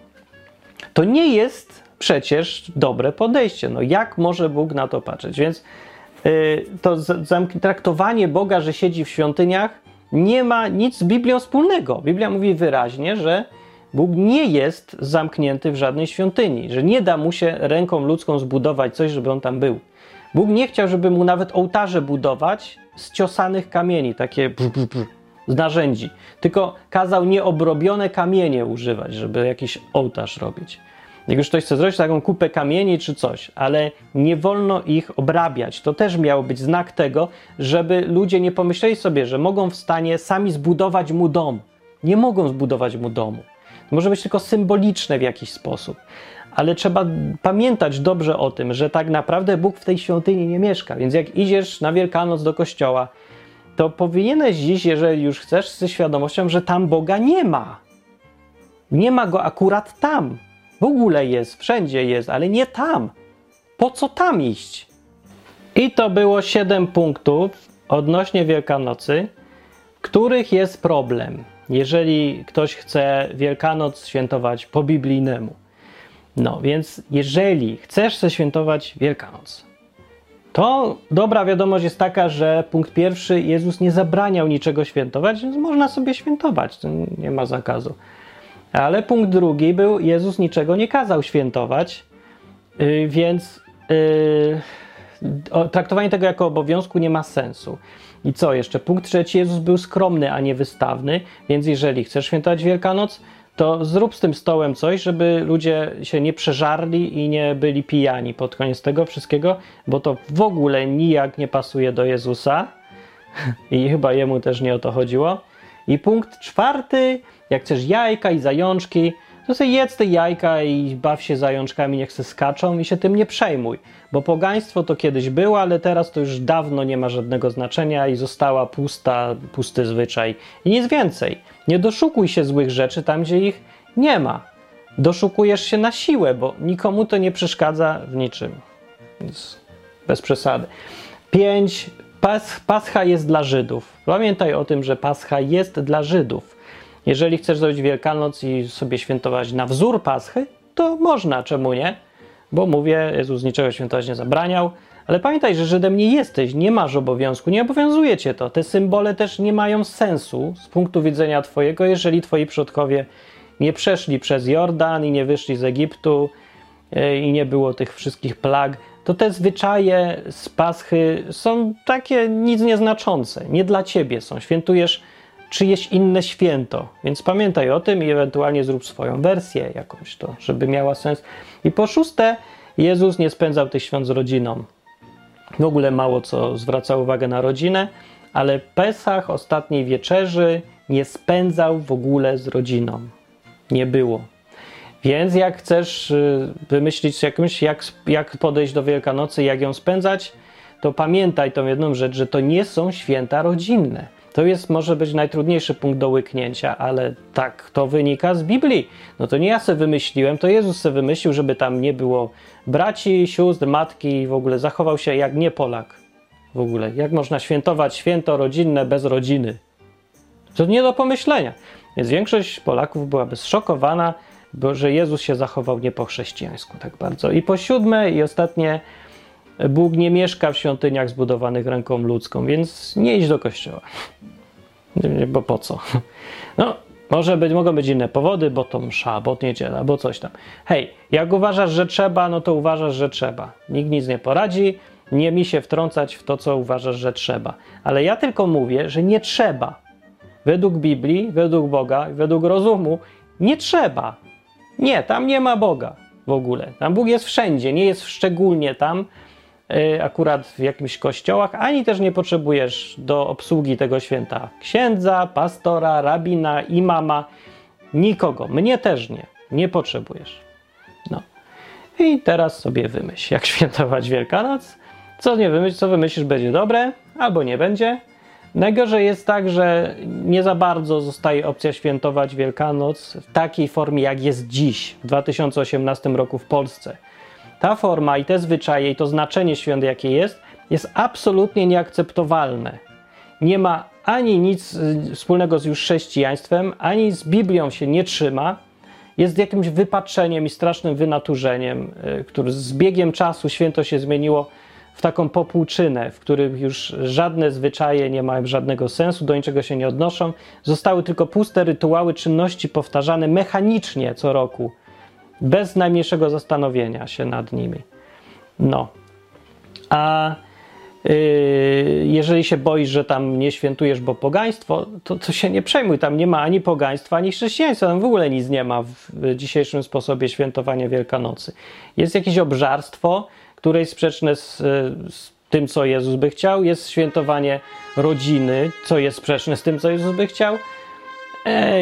Speaker 1: To nie jest przecież dobre podejście. No jak może Bóg na to patrzeć? Więc yy, to traktowanie Boga, że siedzi w świątyniach, nie ma nic z Biblią wspólnego. Biblia mówi wyraźnie, że Bóg nie jest zamknięty w żadnej świątyni, że nie da mu się ręką ludzką zbudować coś, żeby on tam był. Bóg nie chciał, żeby mu nawet ołtarze budować z ciosanych kamieni, takie z narzędzi, tylko kazał nieobrobione kamienie używać, żeby jakiś ołtarz robić. Jak już ktoś chce zrobić taką kupę kamieni czy coś, ale nie wolno ich obrabiać. To też miał być znak tego, żeby ludzie nie pomyśleli sobie, że mogą w stanie sami zbudować mu dom. Nie mogą zbudować mu domu. Może być tylko symboliczne w jakiś sposób. Ale trzeba pamiętać dobrze o tym, że tak naprawdę Bóg w tej świątyni nie mieszka. Więc jak idziesz na Wielkanoc do kościoła, to powinieneś dziś, jeżeli już chcesz, ze świadomością, że tam Boga nie ma. Nie ma go akurat tam. W ogóle jest, wszędzie jest, ale nie tam. Po co tam iść? I to było 7 punktów odnośnie Wielkanocy, których jest problem, jeżeli ktoś chce Wielkanoc świętować po biblijnemu. No więc, jeżeli chcesz się świętować Wielkanoc, to dobra wiadomość jest taka, że punkt pierwszy, Jezus nie zabraniał niczego świętować, więc można sobie świętować, nie ma zakazu. Ale punkt drugi był, Jezus niczego nie kazał świętować, yy, więc yy, traktowanie tego jako obowiązku nie ma sensu. I co jeszcze? Punkt trzeci, Jezus był skromny, a nie wystawny, więc jeżeli chcesz świętować Wielkanoc, to zrób z tym stołem coś, żeby ludzie się nie przeżarli i nie byli pijani pod koniec tego wszystkiego, bo to w ogóle nijak nie pasuje do Jezusa i chyba jemu też nie o to chodziło. I punkt czwarty, jak chcesz jajka i zajączki, to sobie jedz te jajka i baw się zajączkami, niech se skaczą i się tym nie przejmuj. Bo pogaństwo to kiedyś było, ale teraz to już dawno nie ma żadnego znaczenia i została pusta, pusty zwyczaj. I nic więcej. Nie doszukuj się złych rzeczy tam, gdzie ich nie ma. Doszukujesz się na siłę, bo nikomu to nie przeszkadza w niczym. Więc bez przesady. 5. Pas, pascha jest dla Żydów. Pamiętaj o tym, że Pascha jest dla Żydów. Jeżeli chcesz zrobić Wielkanoc i sobie świętować na wzór Paschy, to można, czemu nie? Bo mówię, Jezus niczego świętować nie zabraniał, ale pamiętaj, że Żydem nie jesteś, nie masz obowiązku, nie obowiązuje cię to. Te symbole też nie mają sensu z punktu widzenia Twojego, jeżeli Twoi przodkowie nie przeszli przez Jordan i nie wyszli z Egiptu e, i nie było tych wszystkich plag, to te zwyczaje z Paschy są takie nic nieznaczące. Nie dla Ciebie są. Świętujesz czyjeś inne święto. Więc pamiętaj o tym i ewentualnie zrób swoją wersję jakąś to, żeby miała sens. I po szóste, Jezus nie spędzał tych świąt z rodziną. W ogóle mało co zwraca uwagę na rodzinę, ale Pesach, ostatniej wieczerzy, nie spędzał w ogóle z rodziną. Nie było. Więc jak chcesz y, wymyślić jakąś, jak, jak podejść do Wielkanocy, jak ją spędzać, to pamiętaj tą jedną rzecz, że to nie są święta rodzinne. To jest, może być najtrudniejszy punkt do łyknięcia, ale tak, to wynika z Biblii. No to nie ja sobie wymyśliłem, to Jezus sobie wymyślił, żeby tam nie było braci, sióstr, matki i w ogóle zachował się jak nie Polak. W ogóle, jak można świętować święto rodzinne bez rodziny? To nie do pomyślenia. Więc większość Polaków byłaby zszokowana, bo, że Jezus się zachował nie po chrześcijańsku tak bardzo. I po siódme i ostatnie, Bóg nie mieszka w świątyniach zbudowanych ręką ludzką, więc nie idź do kościoła. Bo po co? No, może być, mogą być inne powody, bo to msza, bo niedziela, bo coś tam. Hej, jak uważasz, że trzeba, no to uważasz, że trzeba. Nikt nic nie poradzi, nie mi się wtrącać w to, co uważasz, że trzeba. Ale ja tylko mówię, że nie trzeba. Według Biblii, według Boga, według rozumu, nie trzeba. Nie, tam nie ma Boga w ogóle. Tam Bóg jest wszędzie, nie jest szczególnie tam, akurat w jakimś kościołach, ani też nie potrzebujesz do obsługi tego święta księdza, pastora, rabina, imama. Nikogo. Mnie też nie. Nie potrzebujesz. No. I teraz sobie wymyśl, jak świętować Wielkanoc. Co nie wymyśl, co wymyślisz, będzie dobre, albo nie będzie. Najgorzej jest tak, że nie za bardzo zostaje opcja świętować Wielkanoc w takiej formie, jak jest dziś, w 2018 roku w Polsce. Ta forma i te zwyczaje i to znaczenie świąt, jakie jest, jest absolutnie nieakceptowalne. Nie ma ani nic y, wspólnego z już chrześcijaństwem, ani z Biblią się nie trzyma. Jest jakimś wypaczeniem i strasznym wynaturzeniem, y, który z biegiem czasu święto się zmieniło w taką popłuczynę, w którym już żadne zwyczaje nie mają żadnego sensu, do niczego się nie odnoszą. Zostały tylko puste rytuały, czynności powtarzane mechanicznie co roku, bez najmniejszego zastanowienia się nad nimi. No. A yy, jeżeli się boisz, że tam nie świętujesz, bo pogaństwo, to, to się nie przejmuj. Tam nie ma ani pogaństwa, ani chrześcijaństwa. Tam w ogóle nic nie ma w dzisiejszym sposobie świętowania Wielkanocy. Jest jakieś obżarstwo, które jest sprzeczne z, z tym, co Jezus by chciał. Jest świętowanie rodziny, co jest sprzeczne z tym, co Jezus by chciał.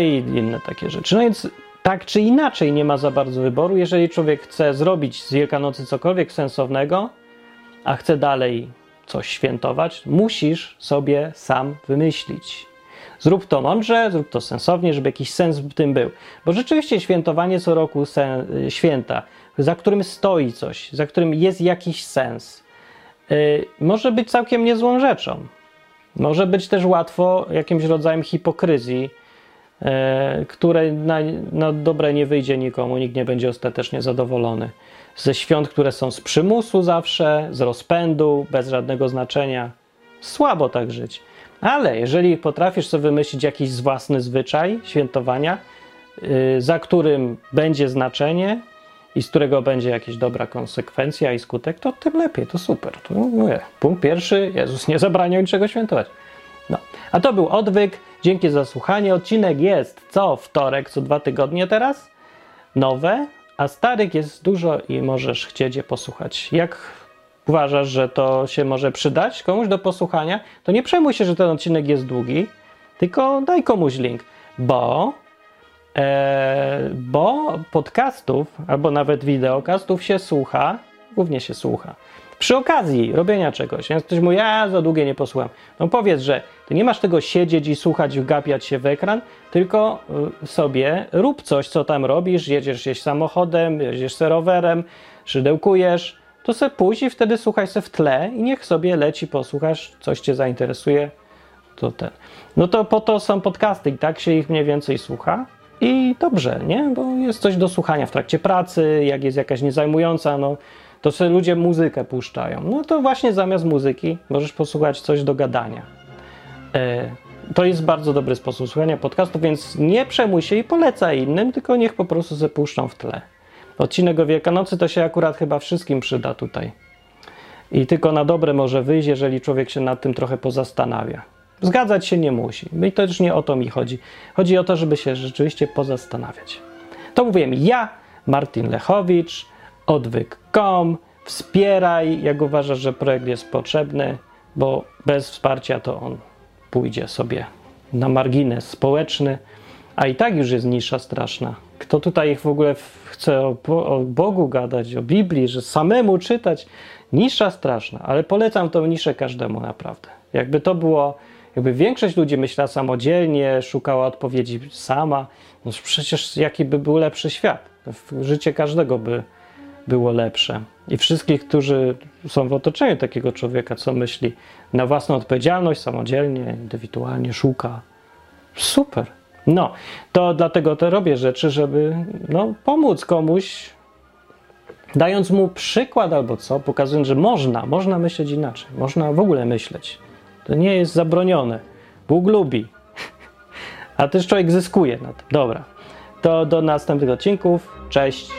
Speaker 1: I inne takie rzeczy. No więc tak czy inaczej nie ma za bardzo wyboru. Jeżeli człowiek chce zrobić z Wielkanocy cokolwiek sensownego, a chce dalej coś świętować, musisz sobie sam wymyślić. Zrób to mądrze, zrób to sensownie, żeby jakiś sens w tym był. Bo rzeczywiście świętowanie co roku sen, święta za którym stoi coś, za którym jest jakiś sens, yy, może być całkiem niezłą rzeczą. Może być też łatwo jakimś rodzajem hipokryzji, yy, której na, na dobre nie wyjdzie nikomu, nikt nie będzie ostatecznie zadowolony. Ze świąt, które są z przymusu zawsze, z rozpędu, bez żadnego znaczenia. Słabo tak żyć. Ale jeżeli potrafisz sobie wymyślić jakiś własny zwyczaj świętowania, yy, za którym będzie znaczenie, i z którego będzie jakaś dobra konsekwencja i skutek, to tym lepiej, to super. To mówię. Punkt pierwszy, Jezus nie zabraniał niczego świętować. No. A to był odwyk. Dzięki za słuchanie. Odcinek jest co wtorek, co dwa tygodnie teraz. Nowe, a starych jest dużo i możesz chcieć je posłuchać. Jak uważasz, że to się może przydać komuś do posłuchania, to nie przejmuj się, że ten odcinek jest długi, tylko daj komuś link, bo E, bo podcastów albo nawet wideokastów się słucha, głównie się słucha. Przy okazji robienia czegoś. Więc ktoś mówi, ja za długie nie posłucham. No powiedz, że ty nie masz tego siedzieć i słuchać, wgapiać się w ekran, tylko y, sobie rób coś, co tam robisz, jedziesz gdzieś samochodem, jedziesz rowerem, szydełkujesz, to se pójdź i wtedy słuchaj se w tle i niech sobie leci, posłuchasz, coś cię zainteresuje, to ten. No to po to są podcasty i tak się ich mniej więcej słucha. I dobrze, nie? Bo jest coś do słuchania w trakcie pracy, jak jest jakaś niezajmująca, no to sobie ludzie muzykę puszczają. No to właśnie zamiast muzyki możesz posłuchać coś do gadania. E, to jest bardzo dobry sposób słuchania podcastu, więc nie przejmuj się i polecaj innym, tylko niech po prostu se puszczą w tle. Odcinek o Wielkanocy to się akurat chyba wszystkim przyda tutaj. I tylko na dobre może wyjść, jeżeli człowiek się nad tym trochę pozastanawia. Zgadzać się nie musi. I to też nie o to mi chodzi. Chodzi o to, żeby się rzeczywiście pozastanawiać. To mówiłem ja, Martin Lechowicz, odwyk.com. Wspieraj, jak uważasz, że projekt jest potrzebny, bo bez wsparcia to on pójdzie sobie na margines społeczny, a i tak już jest nisza straszna. Kto tutaj w ogóle chce o, o Bogu gadać, o Biblii, że samemu czytać? Nisza straszna, ale polecam tą niszę każdemu naprawdę. Jakby to było jakby większość ludzi myślała samodzielnie, szukała odpowiedzi sama, no przecież jaki by był lepszy świat? Życie każdego by było lepsze. I wszystkich, którzy są w otoczeniu takiego człowieka, co myśli na własną odpowiedzialność, samodzielnie, indywidualnie, szuka. Super. No, to dlatego to robię rzeczy, żeby no, pomóc komuś, dając mu przykład albo co, pokazując, że można, można myśleć inaczej, można w ogóle myśleć. To nie jest zabronione. Bóg lubi. A też człowiek zyskuje na tym. Dobra. To do następnych odcinków. Cześć.